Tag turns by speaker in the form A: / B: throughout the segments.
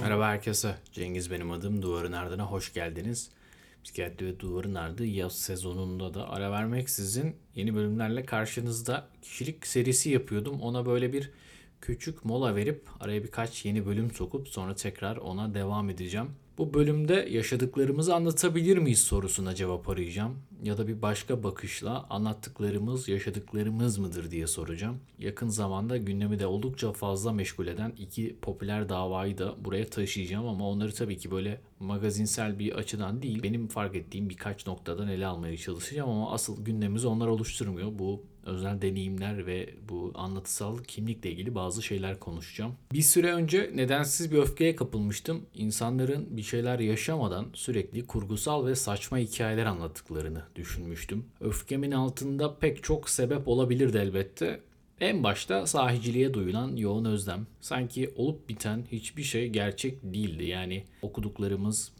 A: Merhaba herkese. Cengiz benim adım. Duvarın Ardına hoş geldiniz. Psikiyatri ve Duvarın Ardı yaz sezonunda da ara vermeksizin yeni bölümlerle karşınızda kişilik serisi yapıyordum. Ona böyle bir küçük mola verip araya birkaç yeni bölüm sokup sonra tekrar ona devam edeceğim. Bu bölümde yaşadıklarımızı anlatabilir miyiz sorusuna cevap arayacağım. Ya da bir başka bakışla anlattıklarımız yaşadıklarımız mıdır diye soracağım. Yakın zamanda gündemi de oldukça fazla meşgul eden iki popüler davayı da buraya taşıyacağım ama onları tabii ki böyle magazinsel bir açıdan değil benim fark ettiğim birkaç noktadan ele almaya çalışacağım ama asıl gündemimizi onlar oluşturmuyor. Bu özel deneyimler ve bu anlatısal kimlikle ilgili bazı şeyler konuşacağım. Bir süre önce nedensiz bir öfkeye kapılmıştım. İnsanların bir şeyler yaşamadan sürekli kurgusal ve saçma hikayeler anlattıklarını düşünmüştüm. Öfkemin altında pek çok sebep olabilirdi elbette. En başta sahiciliğe duyulan yoğun özlem. Sanki olup biten hiçbir şey gerçek değildi. Yani okuduklarımız,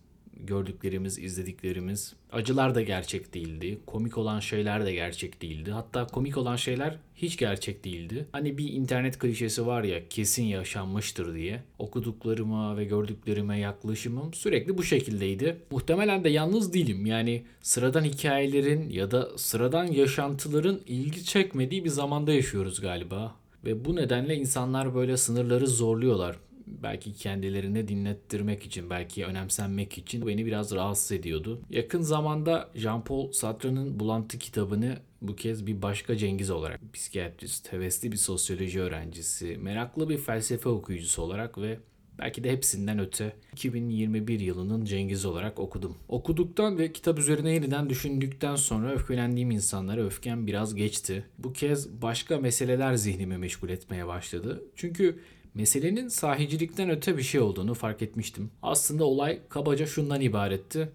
A: gördüklerimiz, izlediklerimiz, acılar da gerçek değildi. Komik olan şeyler de gerçek değildi. Hatta komik olan şeyler hiç gerçek değildi. Hani bir internet klişesi var ya kesin yaşanmıştır diye. Okuduklarıma ve gördüklerime yaklaşımım sürekli bu şekildeydi. Muhtemelen de yalnız değilim. Yani sıradan hikayelerin ya da sıradan yaşantıların ilgi çekmediği bir zamanda yaşıyoruz galiba. Ve bu nedenle insanlar böyle sınırları zorluyorlar belki kendilerini dinlettirmek için, belki önemsenmek için beni biraz rahatsız ediyordu. Yakın zamanda Jean-Paul Sartre'ın Bulantı kitabını bu kez bir başka Cengiz olarak, psikiyatrist, hevesli bir sosyoloji öğrencisi, meraklı bir felsefe okuyucusu olarak ve Belki de hepsinden öte 2021 yılının Cengiz olarak okudum. Okuduktan ve kitap üzerine yeniden düşündükten sonra öfkelendiğim insanlara öfkem biraz geçti. Bu kez başka meseleler zihnimi meşgul etmeye başladı. Çünkü meselenin sahicilikten öte bir şey olduğunu fark etmiştim. Aslında olay kabaca şundan ibaretti.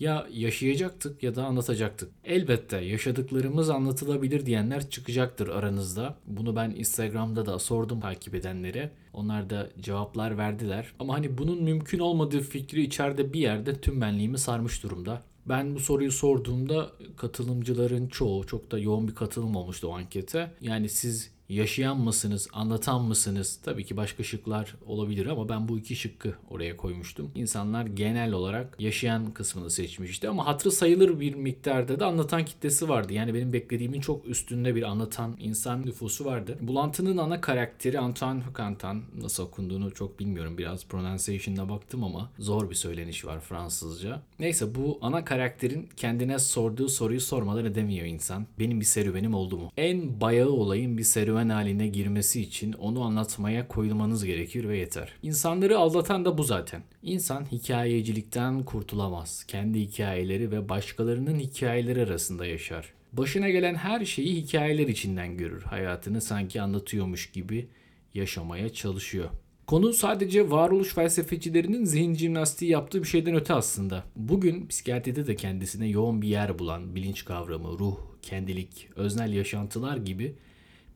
A: Ya yaşayacaktık ya da anlatacaktık. Elbette yaşadıklarımız anlatılabilir diyenler çıkacaktır aranızda. Bunu ben Instagram'da da sordum takip edenlere. Onlar da cevaplar verdiler. Ama hani bunun mümkün olmadığı fikri içeride bir yerde tüm benliğimi sarmış durumda. Ben bu soruyu sorduğumda katılımcıların çoğu çok da yoğun bir katılım olmuştu o ankete. Yani siz yaşayan mısınız, anlatan mısınız? Tabii ki başka şıklar olabilir ama ben bu iki şıkkı oraya koymuştum. İnsanlar genel olarak yaşayan kısmını seçmişti ama hatırı sayılır bir miktarda da anlatan kitlesi vardı. Yani benim beklediğimin çok üstünde bir anlatan insan nüfusu vardı. Bulantı'nın ana karakteri Antoine Hucantan. Nasıl okunduğunu çok bilmiyorum. Biraz pronunciation'ına baktım ama zor bir söyleniş var Fransızca. Neyse bu ana karakterin kendine sorduğu soruyu sormadan edemiyor insan. Benim bir serüvenim oldu mu? En bayağı olayın bir serüven serüven haline girmesi için onu anlatmaya koyulmanız gerekir ve yeter. İnsanları aldatan da bu zaten. İnsan hikayecilikten kurtulamaz. Kendi hikayeleri ve başkalarının hikayeleri arasında yaşar. Başına gelen her şeyi hikayeler içinden görür. Hayatını sanki anlatıyormuş gibi yaşamaya çalışıyor. Konu sadece varoluş felsefecilerinin zihin jimnastiği yaptığı bir şeyden öte aslında. Bugün psikiyatride de kendisine yoğun bir yer bulan bilinç kavramı, ruh, kendilik, öznel yaşantılar gibi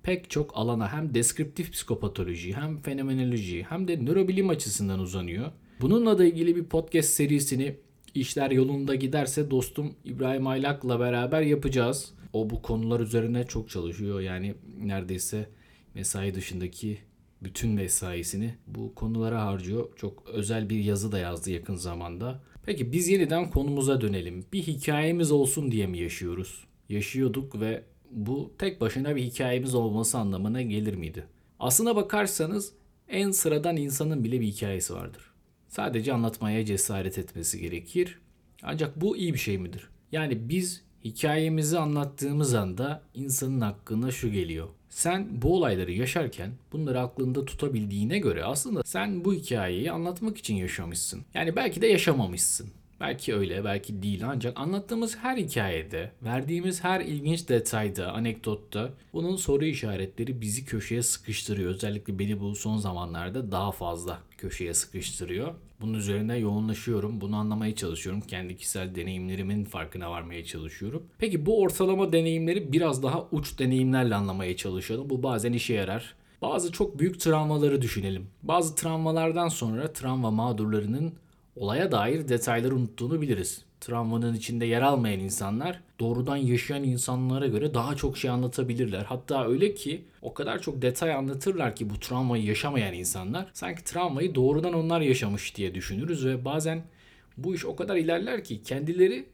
A: pek çok alana hem deskriptif psikopatoloji hem fenomenoloji hem de nörobilim açısından uzanıyor. Bununla da ilgili bir podcast serisini işler yolunda giderse dostum İbrahim Aylak'la beraber yapacağız. O bu konular üzerine çok çalışıyor. Yani neredeyse mesai dışındaki bütün mesaisini bu konulara harcıyor. Çok özel bir yazı da yazdı yakın zamanda. Peki biz yeniden konumuza dönelim. Bir hikayemiz olsun diye mi yaşıyoruz? Yaşıyorduk ve bu tek başına bir hikayemiz olması anlamına gelir miydi? Aslına bakarsanız en sıradan insanın bile bir hikayesi vardır. Sadece anlatmaya cesaret etmesi gerekir. Ancak bu iyi bir şey midir? Yani biz hikayemizi anlattığımız anda insanın hakkında şu geliyor. Sen bu olayları yaşarken bunları aklında tutabildiğine göre aslında sen bu hikayeyi anlatmak için yaşamışsın. Yani belki de yaşamamışsın. Belki öyle, belki değil ancak anlattığımız her hikayede, verdiğimiz her ilginç detayda, anekdotta bunun soru işaretleri bizi köşeye sıkıştırıyor. Özellikle beni bu son zamanlarda daha fazla köşeye sıkıştırıyor. Bunun üzerine yoğunlaşıyorum. Bunu anlamaya çalışıyorum. Kendi kişisel deneyimlerimin farkına varmaya çalışıyorum. Peki bu ortalama deneyimleri biraz daha uç deneyimlerle anlamaya çalışalım. Bu bazen işe yarar. Bazı çok büyük travmaları düşünelim. Bazı travmalardan sonra travma mağdurlarının olaya dair detayları unuttuğunu biliriz. travmanın içinde yer almayan insanlar doğrudan yaşayan insanlara göre daha çok şey anlatabilirler. Hatta öyle ki o kadar çok detay anlatırlar ki bu travmayı yaşamayan insanlar sanki travmayı doğrudan onlar yaşamış diye düşünürüz ve bazen bu iş o kadar ilerler ki kendileri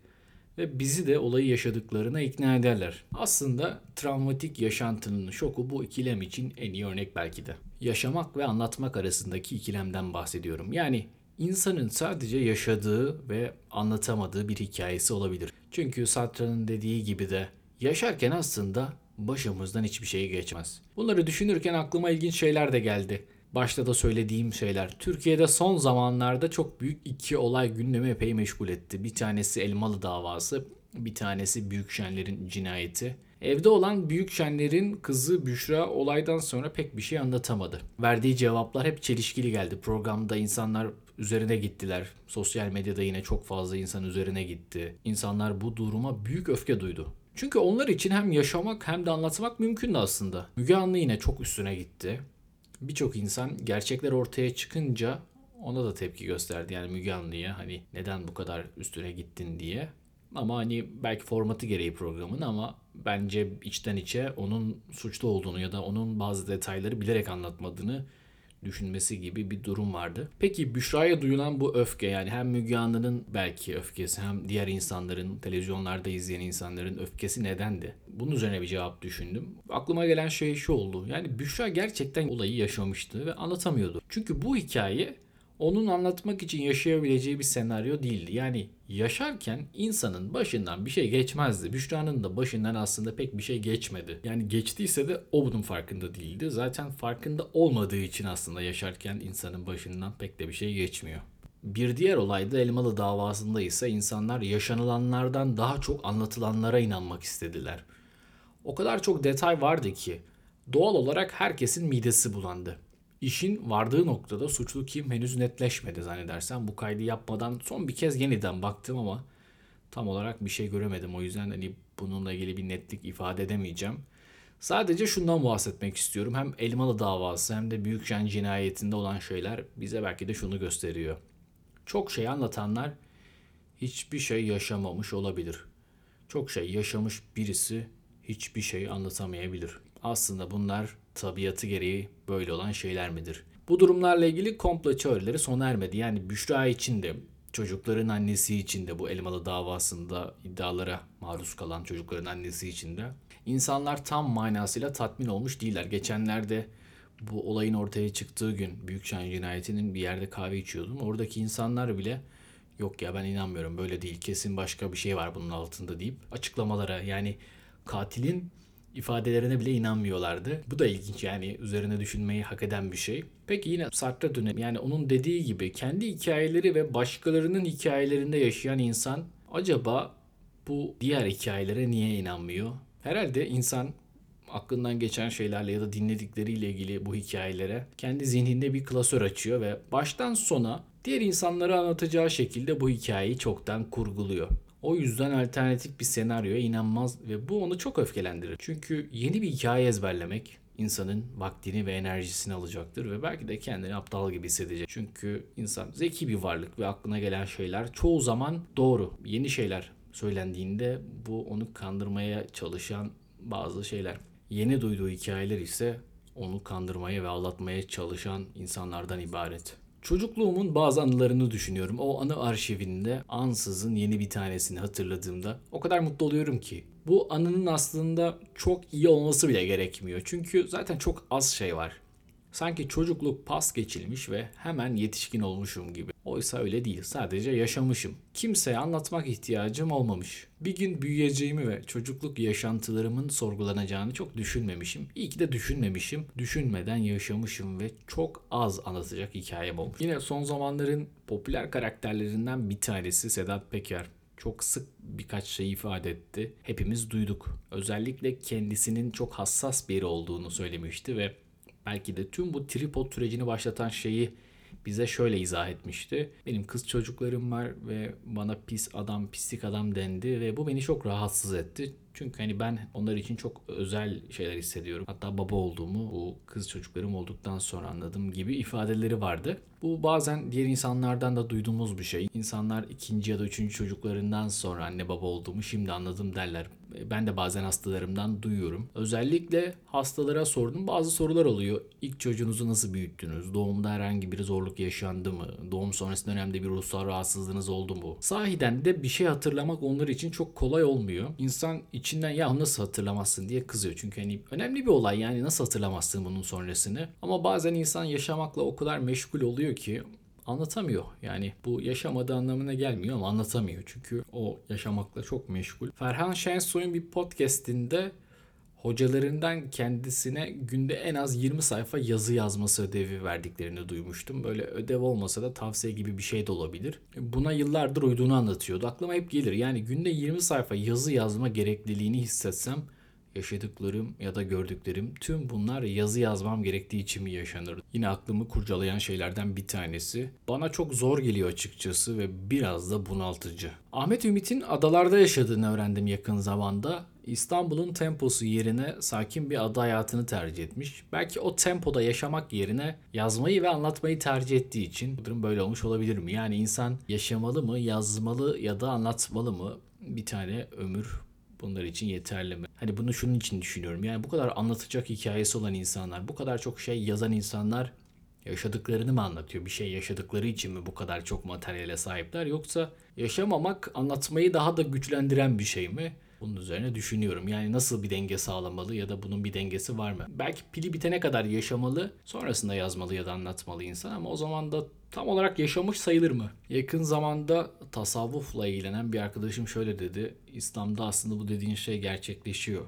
A: ve bizi de olayı yaşadıklarına ikna ederler. Aslında travmatik yaşantının şoku bu ikilem için en iyi örnek belki de. Yaşamak ve anlatmak arasındaki ikilemden bahsediyorum. Yani insanın sadece yaşadığı ve anlatamadığı bir hikayesi olabilir. Çünkü Sartre'nin dediği gibi de yaşarken aslında başımızdan hiçbir şey geçmez. Bunları düşünürken aklıma ilginç şeyler de geldi. Başta da söylediğim şeyler. Türkiye'de son zamanlarda çok büyük iki olay gündemi epey meşgul etti. Bir tanesi Elmalı davası, bir tanesi Büyükşenler'in cinayeti. Evde olan Büyükşenler'in kızı Büşra olaydan sonra pek bir şey anlatamadı. Verdiği cevaplar hep çelişkili geldi. Programda insanlar üzerine gittiler. Sosyal medyada yine çok fazla insan üzerine gitti. İnsanlar bu duruma büyük öfke duydu. Çünkü onlar için hem yaşamak hem de anlatmak mümkündü aslında. Müge Anlı yine çok üstüne gitti. Birçok insan gerçekler ortaya çıkınca ona da tepki gösterdi. Yani Müge Anlı'ya hani neden bu kadar üstüne gittin diye. Ama hani belki formatı gereği programın ama bence içten içe onun suçlu olduğunu ya da onun bazı detayları bilerek anlatmadığını düşünmesi gibi bir durum vardı. Peki Büşra'ya duyulan bu öfke yani hem Müge Anlı'nın belki öfkesi hem diğer insanların televizyonlarda izleyen insanların öfkesi nedendi? Bunun üzerine bir cevap düşündüm. Aklıma gelen şey şu oldu. Yani Büşra gerçekten olayı yaşamıştı ve anlatamıyordu. Çünkü bu hikaye onun anlatmak için yaşayabileceği bir senaryo değildi. Yani yaşarken insanın başından bir şey geçmezdi. Büşra'nın da başından aslında pek bir şey geçmedi. Yani geçtiyse de o bunun farkında değildi. Zaten farkında olmadığı için aslında yaşarken insanın başından pek de bir şey geçmiyor. Bir diğer olay da Elmalı davasında ise insanlar yaşanılanlardan daha çok anlatılanlara inanmak istediler. O kadar çok detay vardı ki doğal olarak herkesin midesi bulandı. İşin vardığı noktada suçlu kim henüz netleşmedi zannedersem. Bu kaydı yapmadan son bir kez yeniden baktım ama tam olarak bir şey göremedim. O yüzden hani bununla ilgili bir netlik ifade edemeyeceğim. Sadece şundan bahsetmek istiyorum. Hem Elmalı davası hem de Büyükşen cinayetinde olan şeyler bize belki de şunu gösteriyor. Çok şey anlatanlar hiçbir şey yaşamamış olabilir. Çok şey yaşamış birisi hiçbir şey anlatamayabilir. Aslında bunlar tabiatı gereği böyle olan şeyler midir? Bu durumlarla ilgili komplo teorileri sona ermedi. Yani Büşra için de çocukların annesi için de bu Elmalı davasında iddialara maruz kalan çocukların annesi için de insanlar tam manasıyla tatmin olmuş değiller. Geçenlerde bu olayın ortaya çıktığı gün Büyükşen cinayetinin bir yerde kahve içiyordum. Oradaki insanlar bile yok ya ben inanmıyorum böyle değil kesin başka bir şey var bunun altında deyip açıklamalara yani katilin ifadelerine bile inanmıyorlardı. Bu da ilginç yani üzerine düşünmeyi hak eden bir şey. Peki yine Sartre dönemi yani onun dediği gibi kendi hikayeleri ve başkalarının hikayelerinde yaşayan insan acaba bu diğer hikayelere niye inanmıyor? Herhalde insan aklından geçen şeylerle ya da dinledikleriyle ilgili bu hikayelere kendi zihninde bir klasör açıyor ve baştan sona diğer insanlara anlatacağı şekilde bu hikayeyi çoktan kurguluyor. O yüzden alternatif bir senaryoya inanmaz ve bu onu çok öfkelendirir. Çünkü yeni bir hikaye ezberlemek insanın vaktini ve enerjisini alacaktır ve belki de kendini aptal gibi hissedecek. Çünkü insan zeki bir varlık ve aklına gelen şeyler çoğu zaman doğru. Yeni şeyler söylendiğinde bu onu kandırmaya çalışan bazı şeyler. Yeni duyduğu hikayeler ise onu kandırmaya ve aldatmaya çalışan insanlardan ibaret. Çocukluğumun bazı anılarını düşünüyorum. O anı arşivinde ansızın yeni bir tanesini hatırladığımda o kadar mutlu oluyorum ki. Bu anının aslında çok iyi olması bile gerekmiyor. Çünkü zaten çok az şey var. Sanki çocukluk pas geçilmiş ve hemen yetişkin olmuşum gibi. Oysa öyle değil. Sadece yaşamışım. Kimseye anlatmak ihtiyacım olmamış. Bir gün büyüyeceğimi ve çocukluk yaşantılarımın sorgulanacağını çok düşünmemişim. İyi ki de düşünmemişim. Düşünmeden yaşamışım ve çok az anlatacak hikayem olmuş. Yine son zamanların popüler karakterlerinden bir tanesi Sedat Peker çok sık birkaç şey ifade etti. Hepimiz duyduk. Özellikle kendisinin çok hassas biri olduğunu söylemişti ve belki de tüm bu tripod sürecini başlatan şeyi bize şöyle izah etmişti. Benim kız çocuklarım var ve bana pis adam, pislik adam dendi ve bu beni çok rahatsız etti. Çünkü hani ben onlar için çok özel şeyler hissediyorum. Hatta baba olduğumu bu kız çocuklarım olduktan sonra anladım gibi ifadeleri vardı. Bu bazen diğer insanlardan da duyduğumuz bir şey. İnsanlar ikinci ya da üçüncü çocuklarından sonra anne baba olduğumu şimdi anladım derler. Ben de bazen hastalarımdan duyuyorum. Özellikle hastalara sordum bazı sorular oluyor. İlk çocuğunuzu nasıl büyüttünüz? Doğumda herhangi bir zorluk yaşandı mı? Doğum sonrası dönemde bir ruhsal rahatsızlığınız oldu mu? Sahiden de bir şey hatırlamak onlar için çok kolay olmuyor. İnsan içinden ya nasıl hatırlamazsın diye kızıyor. Çünkü hani önemli bir olay yani nasıl hatırlamazsın bunun sonrasını. Ama bazen insan yaşamakla o kadar meşgul oluyor ki anlatamıyor. Yani bu yaşamadığı anlamına gelmiyor ama anlatamıyor. Çünkü o yaşamakla çok meşgul. Ferhan Şensoy'un bir podcastinde hocalarından kendisine günde en az 20 sayfa yazı yazması ödevi verdiklerini duymuştum. Böyle ödev olmasa da tavsiye gibi bir şey de olabilir. Buna yıllardır uyduğunu anlatıyordu. Aklıma hep gelir. Yani günde 20 sayfa yazı yazma gerekliliğini hissetsem yaşadıklarım ya da gördüklerim tüm bunlar yazı yazmam gerektiği için mi yaşanır? Yine aklımı kurcalayan şeylerden bir tanesi. Bana çok zor geliyor açıkçası ve biraz da bunaltıcı. Ahmet Ümit'in adalarda yaşadığını öğrendim yakın zamanda. İstanbul'un temposu yerine sakin bir ada hayatını tercih etmiş. Belki o tempoda yaşamak yerine yazmayı ve anlatmayı tercih ettiği için bu durum böyle olmuş olabilir mi? Yani insan yaşamalı mı, yazmalı ya da anlatmalı mı? Bir tane ömür bunlar için yeterli mi? Hani bunu şunun için düşünüyorum. Yani bu kadar anlatacak hikayesi olan insanlar, bu kadar çok şey yazan insanlar yaşadıklarını mı anlatıyor? Bir şey yaşadıkları için mi bu kadar çok materyale sahipler? Yoksa yaşamamak anlatmayı daha da güçlendiren bir şey mi? Bunun üzerine düşünüyorum. Yani nasıl bir denge sağlamalı ya da bunun bir dengesi var mı? Belki pili bitene kadar yaşamalı, sonrasında yazmalı ya da anlatmalı insan ama o zaman da tam olarak yaşamış sayılır mı? Yakın zamanda tasavvufla ilgilenen bir arkadaşım şöyle dedi. İslam'da aslında bu dediğin şey gerçekleşiyor.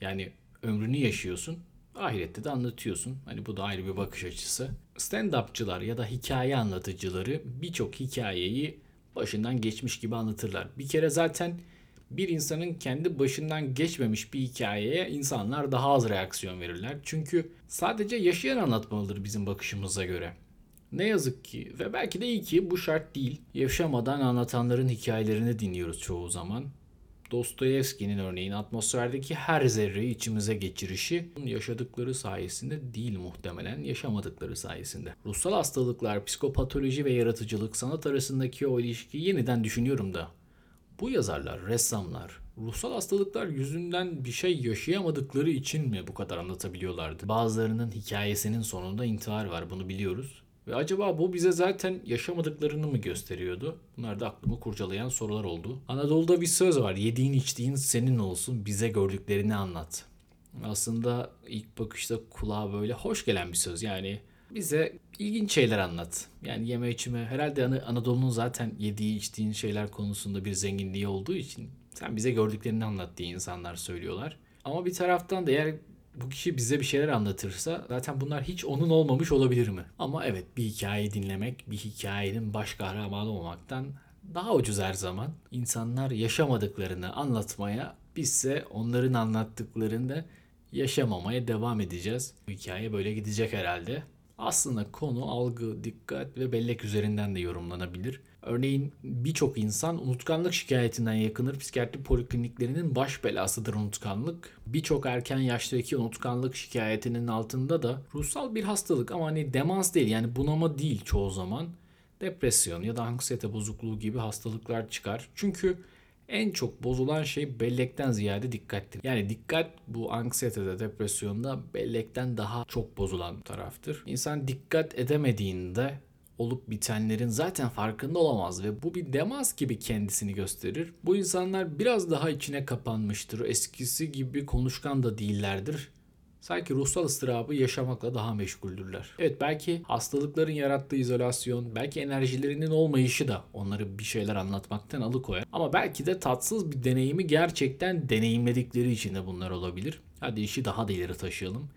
A: Yani ömrünü yaşıyorsun, ahirette de anlatıyorsun. Hani bu da ayrı bir bakış açısı. Stand-upçılar ya da hikaye anlatıcıları birçok hikayeyi başından geçmiş gibi anlatırlar. Bir kere zaten bir insanın kendi başından geçmemiş bir hikayeye insanlar daha az reaksiyon verirler. Çünkü sadece yaşayan anlatmalıdır bizim bakışımıza göre. Ne yazık ki ve belki de iyi ki bu şart değil. Yaşamadan anlatanların hikayelerini dinliyoruz çoğu zaman. Dostoyevski'nin örneğin atmosferdeki her zerreyi içimize geçirişi yaşadıkları sayesinde değil muhtemelen yaşamadıkları sayesinde. Ruhsal hastalıklar, psikopatoloji ve yaratıcılık sanat arasındaki o ilişkiyi yeniden düşünüyorum da bu yazarlar, ressamlar, ruhsal hastalıklar yüzünden bir şey yaşayamadıkları için mi bu kadar anlatabiliyorlardı? Bazılarının hikayesinin sonunda intihar var bunu biliyoruz. Ve acaba bu bize zaten yaşamadıklarını mı gösteriyordu? Bunlar da aklımı kurcalayan sorular oldu. Anadolu'da bir söz var. Yediğin içtiğin senin olsun bize gördüklerini anlat. Aslında ilk bakışta kulağa böyle hoş gelen bir söz. Yani bize ilginç şeyler anlat. Yani yeme içme herhalde Anadolu'nun zaten yediği içtiğin şeyler konusunda bir zenginliği olduğu için sen bize gördüklerini anlat diye insanlar söylüyorlar. Ama bir taraftan da eğer bu kişi bize bir şeyler anlatırsa zaten bunlar hiç onun olmamış olabilir mi? Ama evet bir hikaye dinlemek bir hikayenin baş kahramanı olmaktan daha ucuz her zaman. İnsanlar yaşamadıklarını anlatmaya bizse onların anlattıklarını yaşamamaya devam edeceğiz. Bu hikaye böyle gidecek herhalde. Aslında konu algı, dikkat ve bellek üzerinden de yorumlanabilir. Örneğin birçok insan unutkanlık şikayetinden yakınır. Psikiyatri polikliniklerinin baş belasıdır unutkanlık. Birçok erken yaştaki unutkanlık şikayetinin altında da ruhsal bir hastalık ama hani demans değil yani bunama değil çoğu zaman. Depresyon ya da anksiyete bozukluğu gibi hastalıklar çıkar. Çünkü en çok bozulan şey bellekten ziyade dikkattir. Yani dikkat bu anksiyetede, depresyonda bellekten daha çok bozulan taraftır. İnsan dikkat edemediğinde olup bitenlerin zaten farkında olamaz ve bu bir demans gibi kendisini gösterir. Bu insanlar biraz daha içine kapanmıştır. Eskisi gibi konuşkan da değillerdir sanki ruhsal ıstırabı yaşamakla daha meşguldürler. Evet belki hastalıkların yarattığı izolasyon, belki enerjilerinin olmayışı da onları bir şeyler anlatmaktan alıkoyar. Ama belki de tatsız bir deneyimi gerçekten deneyimledikleri için de bunlar olabilir. Hadi işi daha da ileri taşıyalım.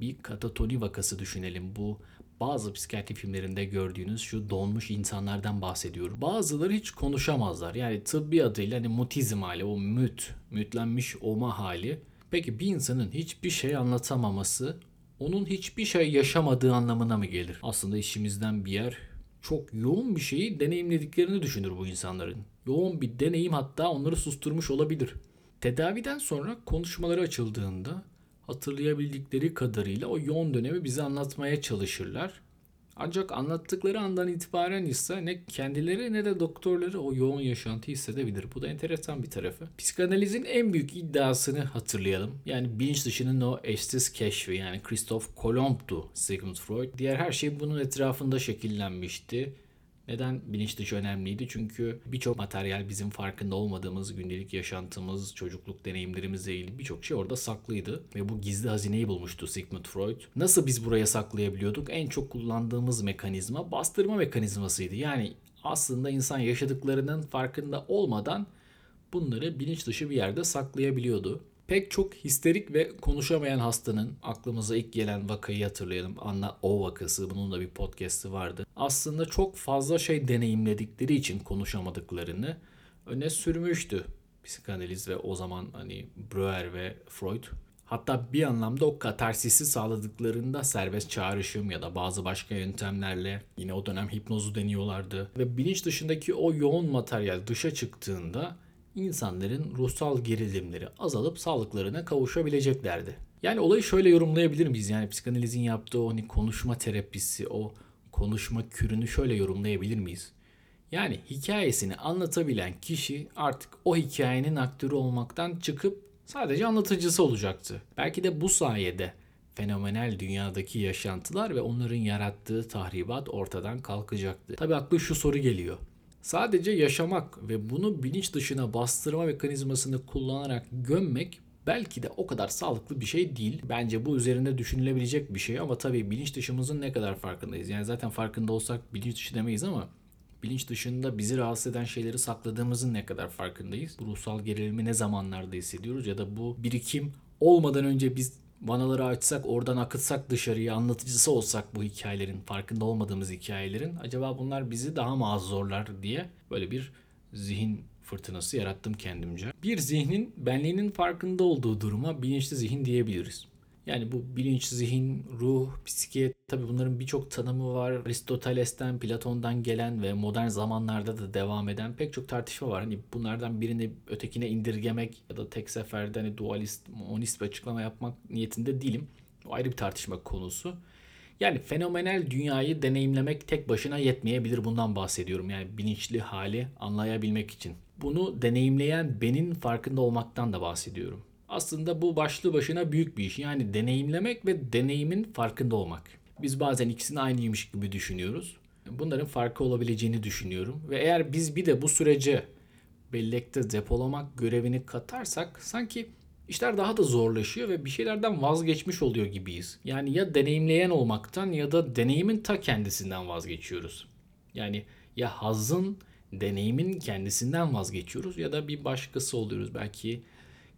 A: Bir katatoni vakası düşünelim. Bu bazı psikiyatri filmlerinde gördüğünüz şu donmuş insanlardan bahsediyorum. Bazıları hiç konuşamazlar. Yani tıbbi adıyla hani mutizm hali, o müt, mütlenmiş olma hali Peki bir insanın hiçbir şey anlatamaması onun hiçbir şey yaşamadığı anlamına mı gelir? Aslında işimizden bir yer çok yoğun bir şeyi deneyimlediklerini düşünür bu insanların. Yoğun bir deneyim hatta onları susturmuş olabilir. Tedaviden sonra konuşmaları açıldığında hatırlayabildikleri kadarıyla o yoğun dönemi bize anlatmaya çalışırlar. Ancak anlattıkları andan itibaren ise ne kendileri ne de doktorları o yoğun yaşantıyı hissedebilir. Bu da enteresan bir tarafı. Psikanalizin en büyük iddiasını hatırlayalım. Yani bilinç dışının o eşsiz keşfi yani Christoph Kolomb'du Sigmund Freud. Diğer her şey bunun etrafında şekillenmişti. Neden bilinç dışı önemliydi? Çünkü birçok materyal bizim farkında olmadığımız gündelik yaşantımız, çocukluk deneyimlerimizle ilgili birçok şey orada saklıydı. Ve bu gizli hazineyi bulmuştu Sigmund Freud. Nasıl biz buraya saklayabiliyorduk? En çok kullandığımız mekanizma bastırma mekanizmasıydı. Yani aslında insan yaşadıklarının farkında olmadan bunları bilinç dışı bir yerde saklayabiliyordu. Pek çok histerik ve konuşamayan hastanın aklımıza ilk gelen vakayı hatırlayalım. Anna O vakası. Bunun da bir podcast'i vardı. Aslında çok fazla şey deneyimledikleri için konuşamadıklarını öne sürmüştü. Psikanaliz ve o zaman hani Breuer ve Freud. Hatta bir anlamda o katarsisi sağladıklarında serbest çağrışım ya da bazı başka yöntemlerle yine o dönem hipnozu deniyorlardı. Ve bilinç dışındaki o yoğun materyal dışa çıktığında insanların ruhsal gerilimleri azalıp sağlıklarına kavuşabileceklerdi. Yani olayı şöyle yorumlayabilir miyiz? Yani psikanalizin yaptığı o hani konuşma terapisi, o konuşma kürünü şöyle yorumlayabilir miyiz? Yani hikayesini anlatabilen kişi artık o hikayenin aktörü olmaktan çıkıp sadece anlatıcısı olacaktı. Belki de bu sayede fenomenal dünyadaki yaşantılar ve onların yarattığı tahribat ortadan kalkacaktı. Tabi aklı şu soru geliyor. Sadece yaşamak ve bunu bilinç dışına bastırma mekanizmasını kullanarak gömmek belki de o kadar sağlıklı bir şey değil. Bence bu üzerinde düşünülebilecek bir şey ama tabii bilinç dışımızın ne kadar farkındayız. Yani zaten farkında olsak bilinç dışı demeyiz ama bilinç dışında bizi rahatsız eden şeyleri sakladığımızın ne kadar farkındayız. Bu ruhsal gerilimi ne zamanlarda hissediyoruz ya da bu birikim olmadan önce biz vanaları açsak, oradan akıtsak dışarıya, anlatıcısı olsak bu hikayelerin, farkında olmadığımız hikayelerin acaba bunlar bizi daha mı az zorlar diye böyle bir zihin fırtınası yarattım kendimce. Bir zihnin benliğinin farkında olduğu duruma bilinçli zihin diyebiliriz. Yani bu bilinç, zihin, ruh, psike tabi bunların birçok tanımı var. Aristoteles'ten, Platon'dan gelen ve modern zamanlarda da devam eden pek çok tartışma var. Hani bunlardan birini ötekine indirgemek ya da tek seferde hani dualist, monist bir açıklama yapmak niyetinde değilim. O ayrı bir tartışma konusu. Yani fenomenal dünyayı deneyimlemek tek başına yetmeyebilir bundan bahsediyorum. Yani bilinçli hali anlayabilmek için. Bunu deneyimleyen benin farkında olmaktan da bahsediyorum. Aslında bu başlı başına büyük bir iş. Yani deneyimlemek ve deneyimin farkında olmak. Biz bazen ikisini aynıymış gibi düşünüyoruz. Bunların farkı olabileceğini düşünüyorum. Ve eğer biz bir de bu sürece bellekte depolamak görevini katarsak sanki işler daha da zorlaşıyor ve bir şeylerden vazgeçmiş oluyor gibiyiz. Yani ya deneyimleyen olmaktan ya da deneyimin ta kendisinden vazgeçiyoruz. Yani ya hazın deneyimin kendisinden vazgeçiyoruz ya da bir başkası oluyoruz. Belki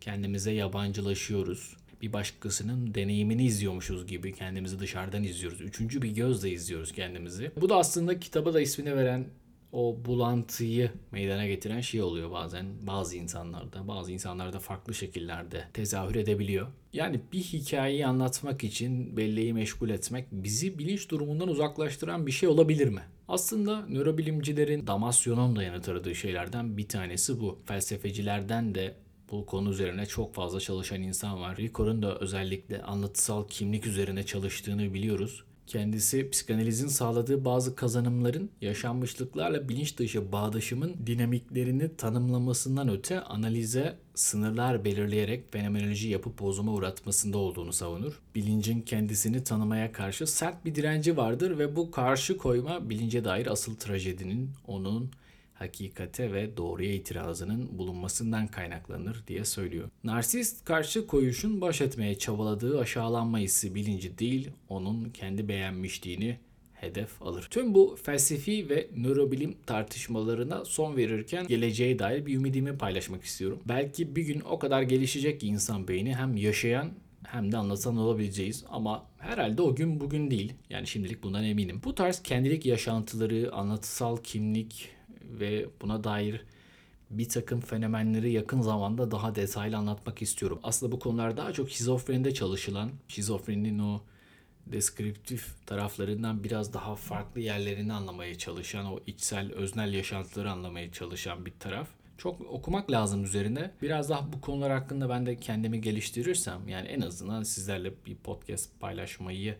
A: kendimize yabancılaşıyoruz. Bir başkasının deneyimini izliyormuşuz gibi kendimizi dışarıdan izliyoruz. Üçüncü bir gözle izliyoruz kendimizi. Bu da aslında kitaba da ismini veren o bulantıyı meydana getiren şey oluyor bazen bazı insanlarda. Bazı insanlarda farklı şekillerde tezahür edebiliyor. Yani bir hikayeyi anlatmak için belleği meşgul etmek bizi bilinç durumundan uzaklaştıran bir şey olabilir mi? Aslında nörobilimcilerin Damasyon'un da yanıt şeylerden bir tanesi bu. Felsefecilerden de bu konu üzerine çok fazla çalışan insan var. Rico'nun da özellikle anlatısal kimlik üzerine çalıştığını biliyoruz. Kendisi psikanalizin sağladığı bazı kazanımların yaşanmışlıklarla bilinç dışı bağdaşımın dinamiklerini tanımlamasından öte analize sınırlar belirleyerek fenomenoloji yapıp bozuma uğratmasında olduğunu savunur. Bilincin kendisini tanımaya karşı sert bir direnci vardır ve bu karşı koyma bilince dair asıl trajedinin onun hakikate ve doğruya itirazının bulunmasından kaynaklanır diye söylüyor. Narsist karşı koyuşun baş etmeye çabaladığı aşağılanma hissi bilinci değil, onun kendi beğenmişliğini hedef alır. Tüm bu felsefi ve nörobilim tartışmalarına son verirken geleceğe dair bir ümidimi paylaşmak istiyorum. Belki bir gün o kadar gelişecek ki insan beyni hem yaşayan hem de anlatan olabileceğiz ama herhalde o gün bugün değil. Yani şimdilik bundan eminim. Bu tarz kendilik yaşantıları, anlatısal kimlik, ve buna dair bir takım fenomenleri yakın zamanda daha detaylı anlatmak istiyorum. Aslında bu konular daha çok şizofrenide çalışılan, şizofreninin o deskriptif taraflarından biraz daha farklı yerlerini anlamaya çalışan, o içsel, öznel yaşantıları anlamaya çalışan bir taraf. Çok okumak lazım üzerine. Biraz daha bu konular hakkında ben de kendimi geliştirirsem yani en azından sizlerle bir podcast paylaşmayı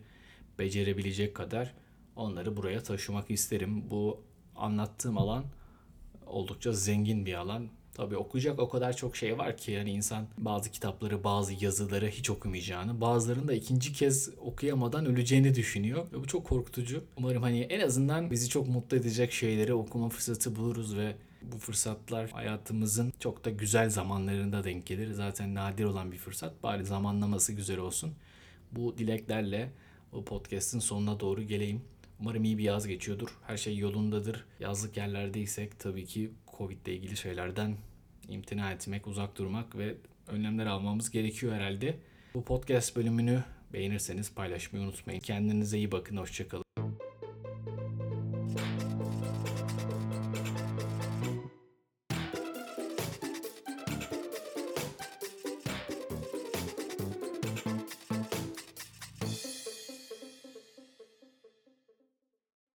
A: becerebilecek kadar onları buraya taşımak isterim. Bu anlattığım alan oldukça zengin bir alan. Tabii okuyacak o kadar çok şey var ki yani insan bazı kitapları, bazı yazıları hiç okumayacağını, bazılarını da ikinci kez okuyamadan öleceğini düşünüyor. Ve bu çok korkutucu. Umarım hani en azından bizi çok mutlu edecek şeyleri okuma fırsatı buluruz ve bu fırsatlar hayatımızın çok da güzel zamanlarında denk gelir. Zaten nadir olan bir fırsat. Bari zamanlaması güzel olsun. Bu dileklerle o podcast'in sonuna doğru geleyim. Umarım iyi bir yaz geçiyordur. Her şey yolundadır. Yazlık yerlerdeysek tabii ki Covid ile ilgili şeylerden imtina etmek, uzak durmak ve önlemler almamız gerekiyor herhalde. Bu podcast bölümünü beğenirseniz paylaşmayı unutmayın. Kendinize iyi bakın. Hoşçakalın.